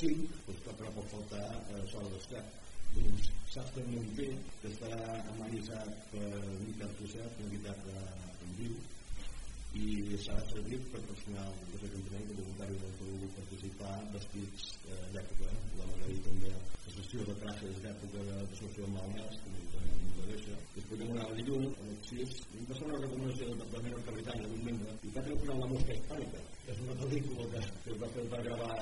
Sí, doncs que no pot faltar eh, sol d'estat. Doncs molt bé que està amenitzat per Miquel Tosset, entitat en viu, i s'ha servit per personal de l'Ajuntament que voluntari del Perú participar vestits eh, d'època, la Margarita també la sessió de trajes d'època de, de Solució Malnès, com de deixa. Després de una de llum, a les 6, va ser una recomanació del Departament del Capitany, d'un membre, i va treure la mosca hispànica, que és una pel·lícula que, que es va, fer, va gravar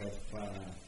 Of uh.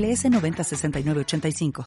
906985.